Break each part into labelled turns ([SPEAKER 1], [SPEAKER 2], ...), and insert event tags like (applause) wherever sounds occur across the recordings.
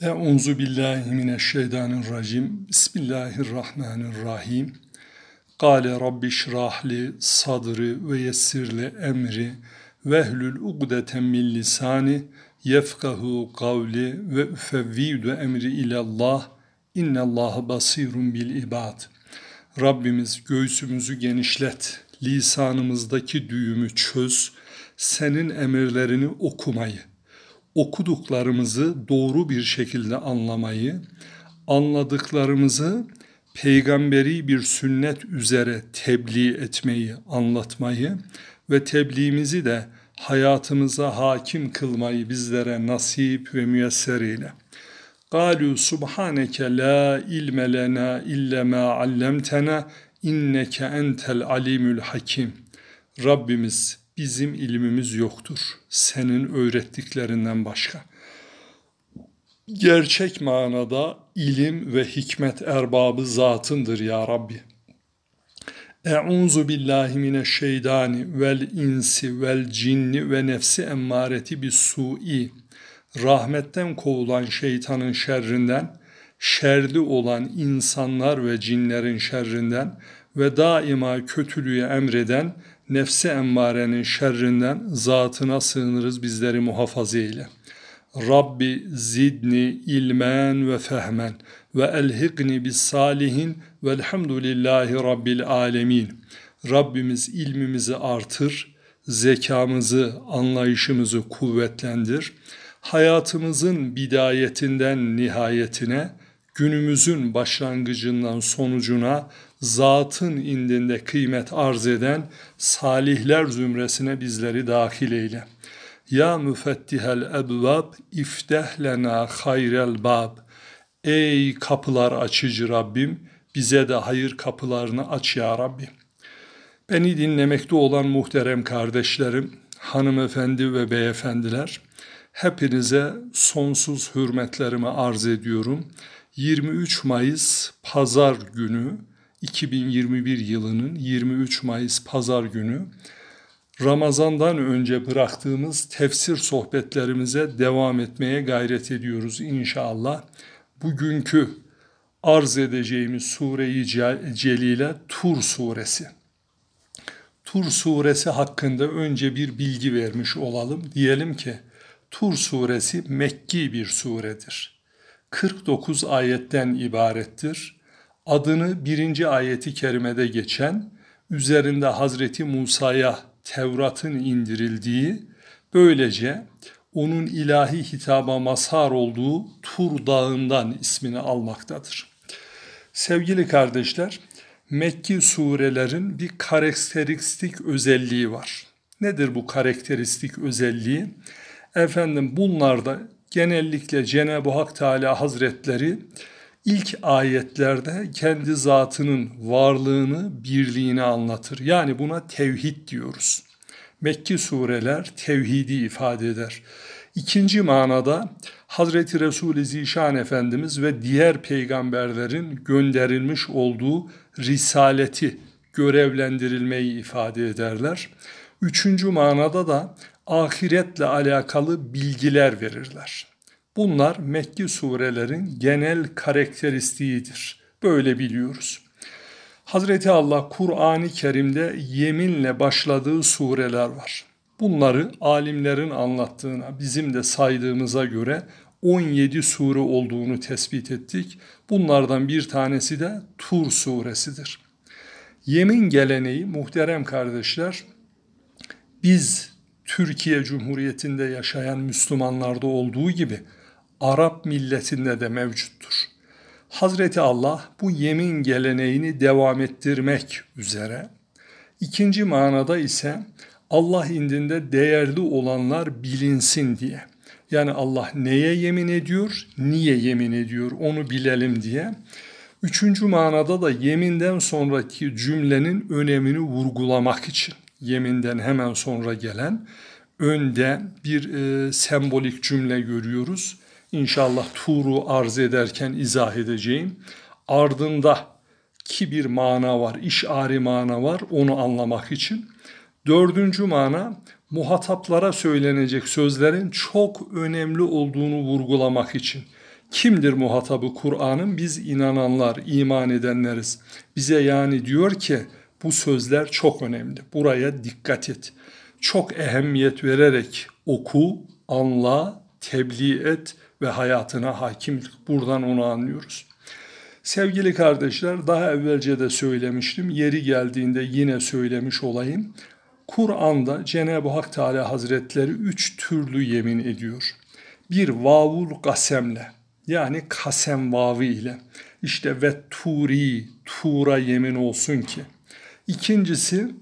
[SPEAKER 1] Euzu billahi mineşşeytanirracim. Bismillahirrahmanirrahim. Kale rabbi şrahli sadri ve yessirli emri ve hlül ugdeten min lisani yefkahu kavli ve üfevvidu emri ilallah innallaha basirun bil ibad. Rabbimiz göğsümüzü genişlet, lisanımızdaki düğümü çöz, senin emirlerini okumayı, okuduklarımızı doğru bir şekilde anlamayı, anladıklarımızı peygamberi bir sünnet üzere tebliğ etmeyi, anlatmayı ve tebliğimizi de hayatımıza hakim kılmayı bizlere nasip ve müyesser eyle. قالوا سبحانك لا علم لنا إلا ما علمتنا inneke entel alimül hakim. Rabbimiz bizim ilmimiz yoktur. Senin öğrettiklerinden başka. Gerçek manada ilim ve hikmet erbabı zatındır ya Rabbi. Eûzu billahi mineşşeytani vel insi vel cinni ve nefsi emmareti bis su'i. Rahmetten kovulan şeytanın şerrinden, şerli olan insanlar ve cinlerin şerrinden ve daima kötülüğü emreden nefsi emmarenin şerrinden zatına sığınırız bizleri muhafaza eyle. Rabbi zidni ilmen ve fehmen ve elhikni bis salihin velhamdülillahi rabbil alemin. Rabbimiz ilmimizi artır, zekamızı, anlayışımızı kuvvetlendir. Hayatımızın bidayetinden nihayetine, günümüzün başlangıcından sonucuna zatın indinde kıymet arz eden salihler zümresine bizleri dahil eyle. Ya müfettihel ebvab ifteh lena hayrel bab. Ey kapılar açıcı Rabbim bize de hayır kapılarını aç ya Rabbi. Beni dinlemekte olan muhterem kardeşlerim, hanımefendi ve beyefendiler, hepinize sonsuz hürmetlerimi arz ediyorum. 23 Mayıs Pazar günü 2021 yılının 23 Mayıs Pazar günü Ramazandan önce bıraktığımız tefsir sohbetlerimize devam etmeye gayret ediyoruz inşallah. Bugünkü arz edeceğimiz sure-i celile Tur suresi. Tur suresi hakkında önce bir bilgi vermiş olalım. Diyelim ki Tur suresi Mekki bir suredir. 49 ayetten ibarettir. Adını birinci ayeti kerimede geçen, üzerinde Hazreti Musa'ya Tevrat'ın indirildiği, böylece onun ilahi hitaba mazhar olduğu Tur Dağı'ndan ismini almaktadır. Sevgili kardeşler, Mekki surelerin bir karakteristik özelliği var. Nedir bu karakteristik özelliği? Efendim bunlarda genellikle Cenab-ı Hak Teala Hazretleri ilk ayetlerde kendi zatının varlığını, birliğini anlatır. Yani buna tevhid diyoruz. Mekki sureler tevhidi ifade eder. İkinci manada Hazreti Resul-i Zişan Efendimiz ve diğer peygamberlerin gönderilmiş olduğu risaleti, görevlendirilmeyi ifade ederler. Üçüncü manada da ahiretle alakalı bilgiler verirler. Bunlar Mekki surelerin genel karakteristiğidir. Böyle biliyoruz. Hazreti Allah Kur'an-ı Kerim'de yeminle başladığı sureler var. Bunları alimlerin anlattığına, bizim de saydığımıza göre 17 sure olduğunu tespit ettik. Bunlardan bir tanesi de Tur suresidir. Yemin geleneği muhterem kardeşler, biz Türkiye Cumhuriyeti'nde yaşayan Müslümanlarda olduğu gibi Arap milletinde de mevcuttur. Hazreti Allah bu yemin geleneğini devam ettirmek üzere. İkinci manada ise Allah indinde değerli olanlar bilinsin diye. Yani Allah neye yemin ediyor, niye yemin ediyor onu bilelim diye. Üçüncü manada da yeminden sonraki cümlenin önemini vurgulamak için. Yeminden hemen sonra gelen önde bir e, sembolik cümle görüyoruz. İnşallah Tur'u arz ederken izah edeceğim. Ardında ki bir mana var, işari mana var onu anlamak için. Dördüncü mana muhataplara söylenecek sözlerin çok önemli olduğunu vurgulamak için. Kimdir muhatabı Kur'an'ın? Biz inananlar, iman edenleriz. Bize yani diyor ki bu sözler çok önemli. Buraya dikkat et. Çok ehemmiyet vererek oku, anla, tebliğ et ve hayatına hakim. Buradan onu anlıyoruz. Sevgili kardeşler daha evvelce de söylemiştim. Yeri geldiğinde yine söylemiş olayım. Kur'an'da Cenab-ı Hak Teala Hazretleri üç türlü yemin ediyor. Bir vavul kasemle yani kasem vavi ile işte ve turi tura yemin olsun ki. İkincisi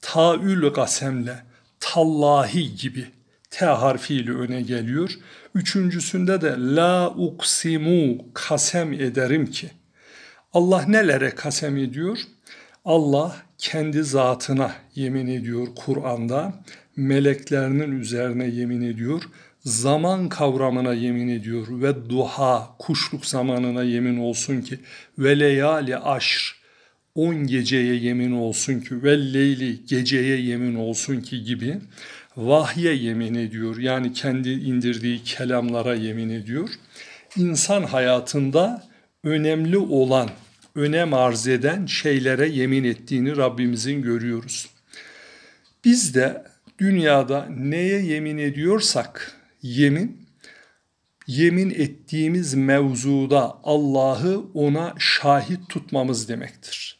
[SPEAKER 1] taül kasemle tallahi gibi T harfiyle öne geliyor. Üçüncüsünde de la uksimu kasem ederim ki. Allah nelere kasem ediyor? Allah kendi zatına yemin ediyor Kur'an'da, meleklerinin üzerine yemin ediyor, zaman kavramına yemin ediyor ve duha, kuşluk zamanına yemin olsun ki ve leyali aşr, on geceye yemin olsun ki ve leyli geceye yemin olsun ki gibi vahye yemin ediyor. Yani kendi indirdiği kelamlara yemin ediyor. İnsan hayatında önemli olan, önem arz eden şeylere yemin ettiğini Rabbimizin görüyoruz. Biz de dünyada neye yemin ediyorsak yemin, yemin ettiğimiz mevzuda Allah'ı ona şahit tutmamız demektir.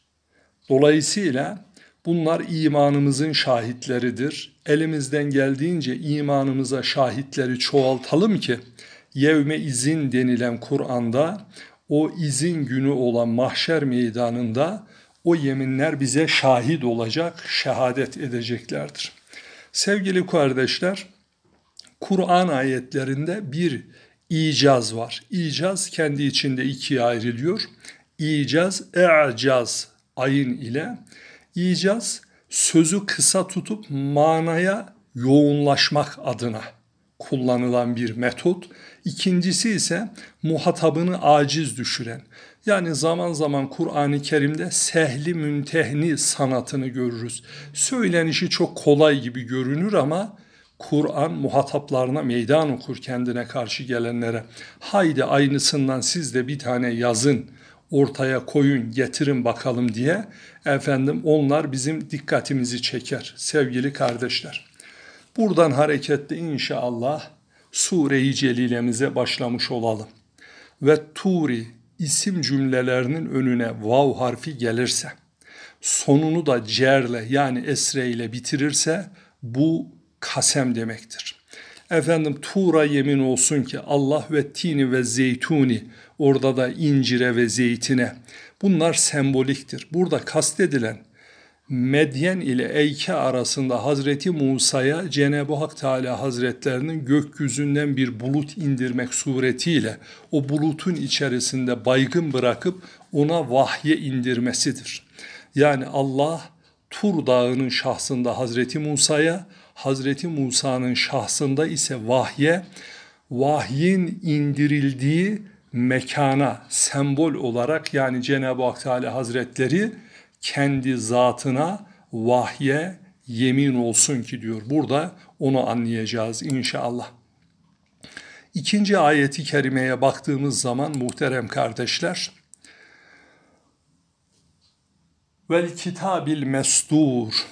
[SPEAKER 1] Dolayısıyla bunlar imanımızın şahitleridir. Elimizden geldiğince imanımıza şahitleri çoğaltalım ki yevme izin denilen Kur'an'da o izin günü olan mahşer meydanında o yeminler bize şahit olacak, şehadet edeceklerdir. Sevgili kardeşler, Kur'an ayetlerinde bir icaz var. İcaz kendi içinde ikiye ayrılıyor. İcaz, e'caz ayın ile. İcaz sözü kısa tutup manaya yoğunlaşmak adına kullanılan bir metot. İkincisi ise muhatabını aciz düşüren. Yani zaman zaman Kur'an-ı Kerim'de sehli müntehni sanatını görürüz. Söylenişi çok kolay gibi görünür ama Kur'an muhataplarına meydan okur kendine karşı gelenlere. Haydi aynısından siz de bir tane yazın, ortaya koyun, getirin bakalım diye efendim onlar bizim dikkatimizi çeker sevgili kardeşler. Buradan hareketle inşallah Sure-i Celilemize başlamış olalım. Ve Turi isim cümlelerinin önüne vav harfi gelirse, sonunu da cerle yani esre ile bitirirse bu kasem demektir. Efendim Tura yemin olsun ki Allah ve tini ve zeytuni orada da incire ve zeytine bunlar semboliktir. Burada kastedilen Medyen ile Eyke arasında Hazreti Musa'ya Cenab-ı Hak Teala Hazretlerinin gökyüzünden bir bulut indirmek suretiyle o bulutun içerisinde baygın bırakıp ona vahye indirmesidir. Yani Allah Tur Dağı'nın şahsında Hazreti Musa'ya, Hazreti Musa'nın şahsında ise vahye, vahyin indirildiği mekana sembol olarak yani Cenab-ı Hak Teala Hazretleri kendi zatına vahye yemin olsun ki diyor. Burada onu anlayacağız inşallah. İkinci ayeti kerimeye baktığımız zaman muhterem kardeşler, vel kitabil mestur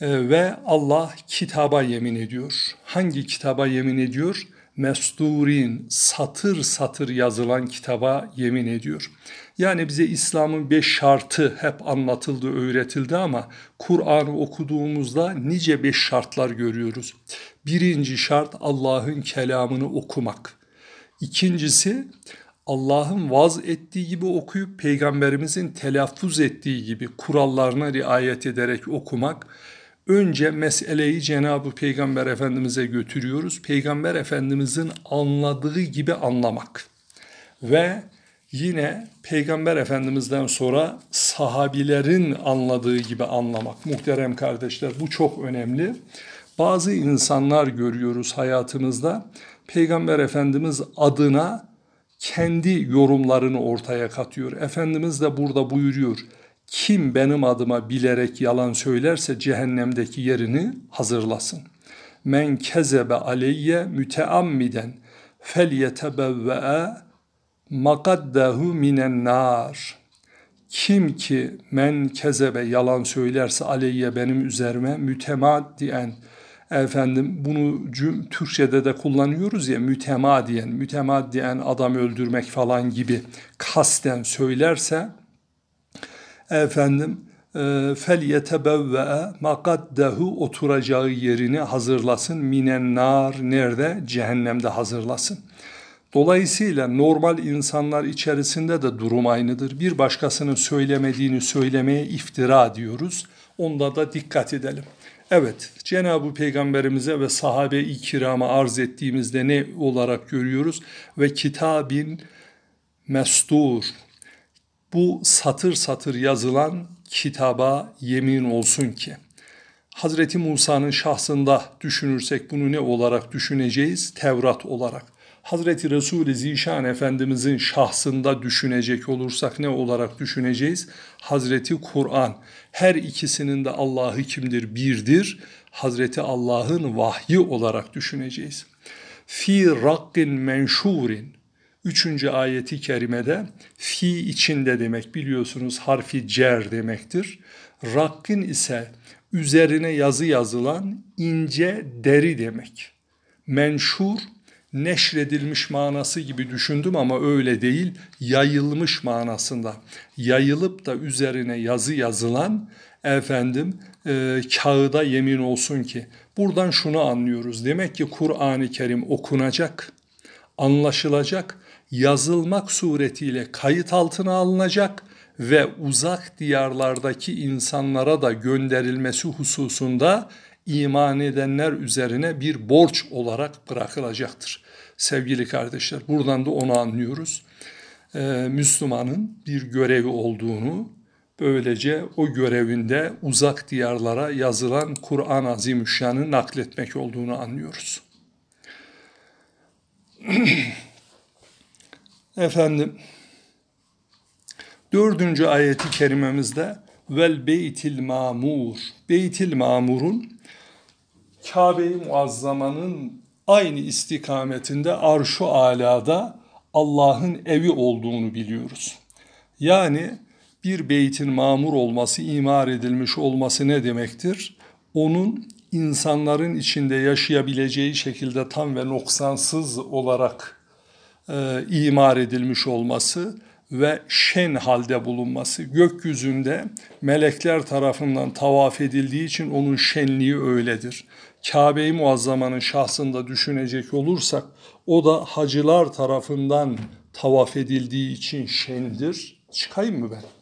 [SPEAKER 1] ve Allah kitaba yemin ediyor. Hangi kitaba yemin ediyor? Mesturin satır satır yazılan kitaba yemin ediyor. Yani bize İslam'ın beş şartı hep anlatıldı, öğretildi ama Kur'an'ı okuduğumuzda nice beş şartlar görüyoruz. Birinci şart Allah'ın kelamını okumak. İkincisi Allah'ın vaz ettiği gibi okuyup peygamberimizin telaffuz ettiği gibi kurallarına riayet ederek okumak. Önce meseleyi Cenab-ı Peygamber Efendimiz'e götürüyoruz. Peygamber Efendimiz'in anladığı gibi anlamak. Ve yine Peygamber Efendimiz'den sonra sahabilerin anladığı gibi anlamak. Muhterem kardeşler bu çok önemli. Bazı insanlar görüyoruz hayatımızda. Peygamber Efendimiz adına kendi yorumlarını ortaya katıyor. Efendimiz de burada buyuruyor kim benim adıma bilerek yalan söylerse cehennemdeki yerini hazırlasın. Men kezebe aleyye müteammiden fel yetebevve makaddehu minen nar. Kim ki men kezebe yalan söylerse aleyye benim üzerime mütemadiyen efendim bunu cüm, Türkçe'de de kullanıyoruz ya mütemadiyen, mütemadiyen adam öldürmek falan gibi kasten söylerse efendim e, fel yetebevve makaddehu oturacağı yerini hazırlasın minen nar nerede cehennemde hazırlasın. Dolayısıyla normal insanlar içerisinde de durum aynıdır. Bir başkasının söylemediğini söylemeye iftira diyoruz. Onda da dikkat edelim. Evet, Cenab-ı Peygamberimize ve sahabe-i kirama arz ettiğimizde ne olarak görüyoruz? Ve kitabin mestur. Bu satır satır yazılan kitaba yemin olsun ki. Hazreti Musa'nın şahsında düşünürsek bunu ne olarak düşüneceğiz? Tevrat olarak. Hazreti Resul-i Zişan Efendimizin şahsında düşünecek olursak ne olarak düşüneceğiz? Hazreti Kur'an. Her ikisinin de Allah'ı kimdir? Birdir. Hazreti Allah'ın vahyi olarak düşüneceğiz. Fi rakkin menşurin. Üçüncü ayeti kerimede fi içinde demek biliyorsunuz harfi cer demektir. Rakkin ise üzerine yazı yazılan ince deri demek. Menşur neşredilmiş manası gibi düşündüm ama öyle değil. Yayılmış manasında. Yayılıp da üzerine yazı yazılan efendim e, kağıda yemin olsun ki. Buradan şunu anlıyoruz. Demek ki Kur'an-ı Kerim okunacak, anlaşılacak, yazılmak suretiyle kayıt altına alınacak ve uzak diyarlardaki insanlara da gönderilmesi hususunda iman edenler üzerine bir borç olarak bırakılacaktır. Sevgili kardeşler buradan da onu anlıyoruz. Ee, Müslümanın bir görevi olduğunu, böylece o görevinde uzak diyarlara yazılan Kur'an-ı Azimüşşan'ı nakletmek olduğunu anlıyoruz. (clears throat) Efendim, dördüncü ayeti kerimemizde vel beytil mamur, beytil mamurun Kabe-i Muazzama'nın aynı istikametinde arşu alada Allah'ın evi olduğunu biliyoruz. Yani bir beytin mamur olması, imar edilmiş olması ne demektir? Onun insanların içinde yaşayabileceği şekilde tam ve noksansız olarak e, imar edilmiş olması ve şen halde bulunması. Gökyüzünde melekler tarafından tavaf edildiği için onun şenliği öyledir. Kabe-i Muazzama'nın şahsında düşünecek olursak o da hacılar tarafından tavaf edildiği için şendir. Çıkayım mı ben?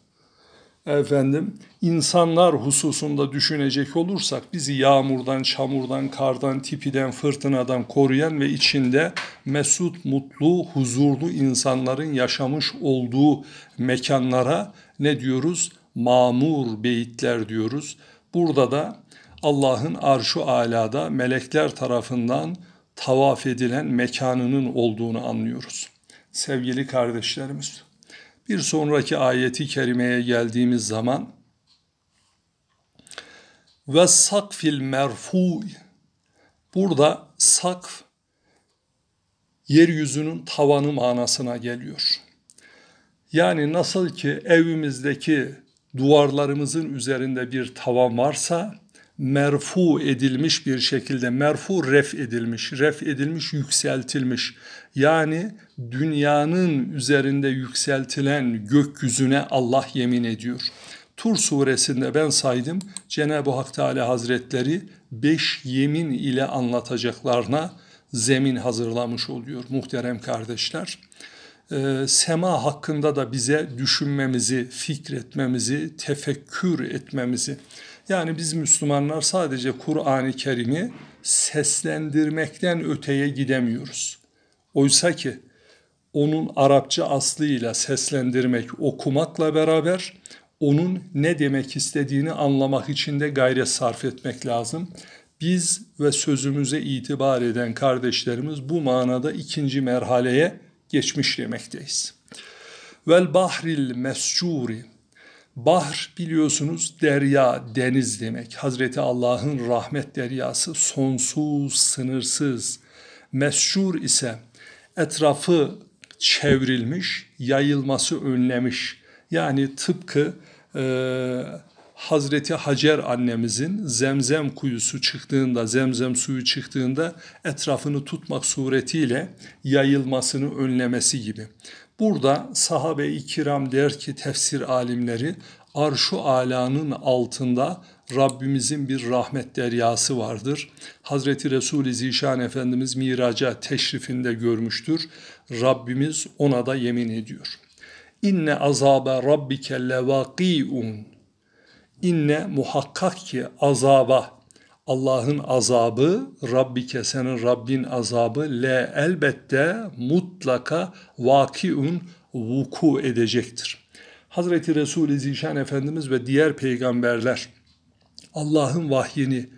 [SPEAKER 1] Efendim insanlar hususunda düşünecek olursak bizi yağmurdan, çamurdan, kardan, tipiden, fırtınadan koruyan ve içinde mesut, mutlu, huzurlu insanların yaşamış olduğu mekanlara ne diyoruz? Mamur beyitler diyoruz. Burada da Allah'ın arşu alada melekler tarafından tavaf edilen mekanının olduğunu anlıyoruz. Sevgili kardeşlerimiz, bir sonraki ayeti kerimeye geldiğimiz zaman ve sakfil merfu burada sakf yeryüzünün tavanı manasına geliyor. Yani nasıl ki evimizdeki duvarlarımızın üzerinde bir tavan varsa merfu edilmiş bir şekilde merfu ref edilmiş, ref edilmiş, yükseltilmiş. Yani dünyanın üzerinde yükseltilen gökyüzüne Allah yemin ediyor. Tur suresinde ben saydım Cenab-ı Hak Teala Hazretleri beş yemin ile anlatacaklarına zemin hazırlamış oluyor muhterem kardeşler. Ee, sema hakkında da bize düşünmemizi, fikretmemizi, tefekkür etmemizi, yani biz Müslümanlar sadece Kur'an-ı Kerim'i seslendirmekten öteye gidemiyoruz. Oysa ki onun Arapça aslıyla seslendirmek, okumakla beraber onun ne demek istediğini anlamak için de gayret sarf etmek lazım. Biz ve sözümüze itibar eden kardeşlerimiz bu manada ikinci merhaleye geçmiş demekteyiz. Vel bahril mescuri Bahr biliyorsunuz derya, deniz demek. Hazreti Allah'ın rahmet deryası sonsuz, sınırsız. Meşhur ise etrafı çevrilmiş, yayılması önlemiş. Yani tıpkı e, Hazreti Hacer annemizin zemzem kuyusu çıktığında, zemzem suyu çıktığında etrafını tutmak suretiyle yayılmasını önlemesi gibi. Burada sahabe-i kiram der ki tefsir alimleri arşu alanın altında Rabbimizin bir rahmet deryası vardır. Hazreti Resul-i Zişan Efendimiz miraca teşrifinde görmüştür. Rabbimiz ona da yemin ediyor. İnne azabe rabbike levakiun. İnne muhakkak ki azaba Allah'ın azabı, Rabbike senin Rabbin azabı le elbette mutlaka vakiun vuku edecektir. Hazreti Resul-i Zişan Efendimiz ve diğer peygamberler Allah'ın vahyini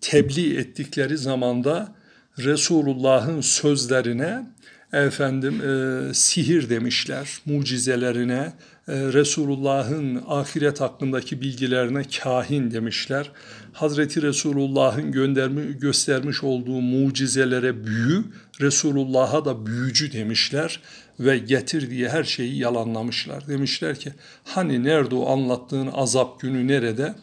[SPEAKER 1] tebliğ ettikleri zamanda Resulullah'ın sözlerine efendim e, sihir demişler, mucizelerine, Resulullah'ın ahiret hakkındaki bilgilerine kahin demişler. Hazreti Resulullah'ın göndermi, göstermiş olduğu mucizelere büyü, Resulullah'a da büyücü demişler ve getirdiği her şeyi yalanlamışlar. Demişler ki hani nerede o anlattığın azap günü nerede?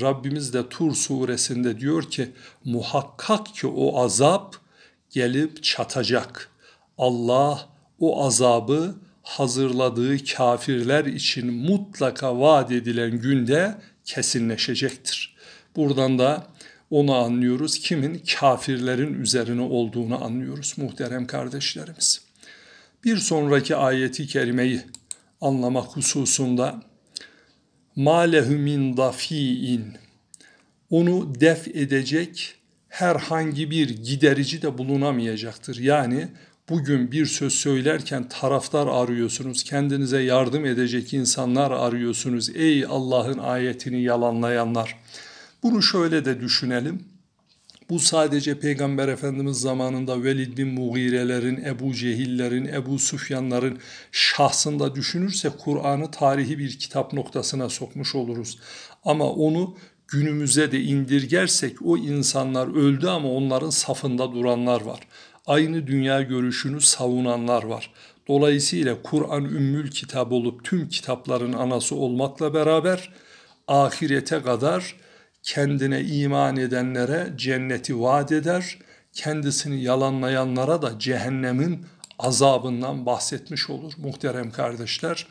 [SPEAKER 1] Rabbimiz de Tur suresinde diyor ki muhakkak ki o azap gelip çatacak. Allah o azabı hazırladığı kafirler için mutlaka vaat edilen günde kesinleşecektir. Buradan da onu anlıyoruz. Kimin? Kafirlerin üzerine olduğunu anlıyoruz muhterem kardeşlerimiz. Bir sonraki ayeti kerimeyi anlamak hususunda malehu min dafiin onu def edecek herhangi bir giderici de bulunamayacaktır. Yani bugün bir söz söylerken taraftar arıyorsunuz, kendinize yardım edecek insanlar arıyorsunuz. Ey Allah'ın ayetini yalanlayanlar. Bunu şöyle de düşünelim. Bu sadece Peygamber Efendimiz zamanında Velid bin Mugirelerin, Ebu Cehillerin, Ebu Sufyanların şahsında düşünürse Kur'an'ı tarihi bir kitap noktasına sokmuş oluruz. Ama onu günümüze de indirgersek o insanlar öldü ama onların safında duranlar var. Aynı dünya görüşünü savunanlar var. Dolayısıyla Kur'an ümmül kitap olup tüm kitapların anası olmakla beraber ahirete kadar kendine iman edenlere cenneti vaat eder, kendisini yalanlayanlara da cehennemin azabından bahsetmiş olur muhterem kardeşler.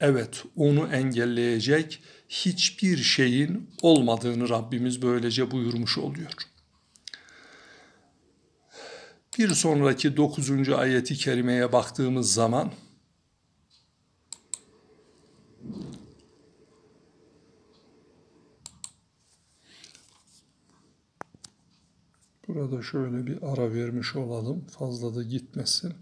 [SPEAKER 1] Evet onu engelleyecek hiçbir şeyin olmadığını Rabbimiz böylece buyurmuş oluyor. Bir sonraki dokuzuncu ayeti kerimeye baktığımız zaman Burada şöyle bir ara vermiş olalım. Fazla da gitmesin.